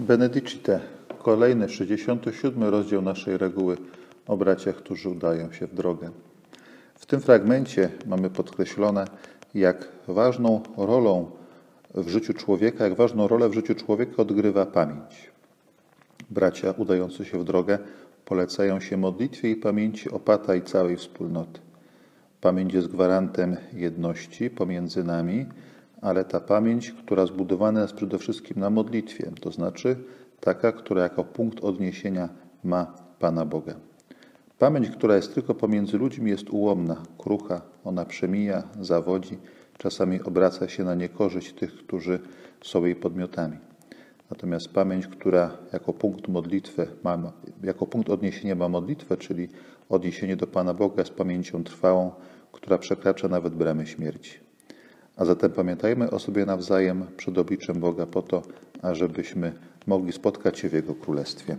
Benedicite, kolejny 67 rozdział naszej reguły o braciach, którzy udają się w drogę. W tym fragmencie mamy podkreślone, jak ważną rolą w życiu człowieka, jak ważną rolę w życiu człowieka odgrywa pamięć. Bracia udający się w drogę polecają się modlitwie i pamięci opata i całej wspólnoty. Pamięć jest gwarantem jedności pomiędzy nami, ale ta pamięć, która zbudowana jest przede wszystkim na modlitwie, to znaczy taka, która jako punkt odniesienia ma Pana Boga. Pamięć, która jest tylko pomiędzy ludźmi, jest ułomna, krucha, ona przemija, zawodzi, czasami obraca się na niekorzyść tych, którzy są jej podmiotami. Natomiast pamięć, która jako punkt modlitwy ma, jako punkt odniesienia ma modlitwę, czyli odniesienie do Pana Boga jest pamięcią trwałą, która przekracza nawet bramy śmierci. A zatem pamiętajmy o sobie nawzajem przed obliczem Boga po to, ażebyśmy mogli spotkać się w Jego Królestwie.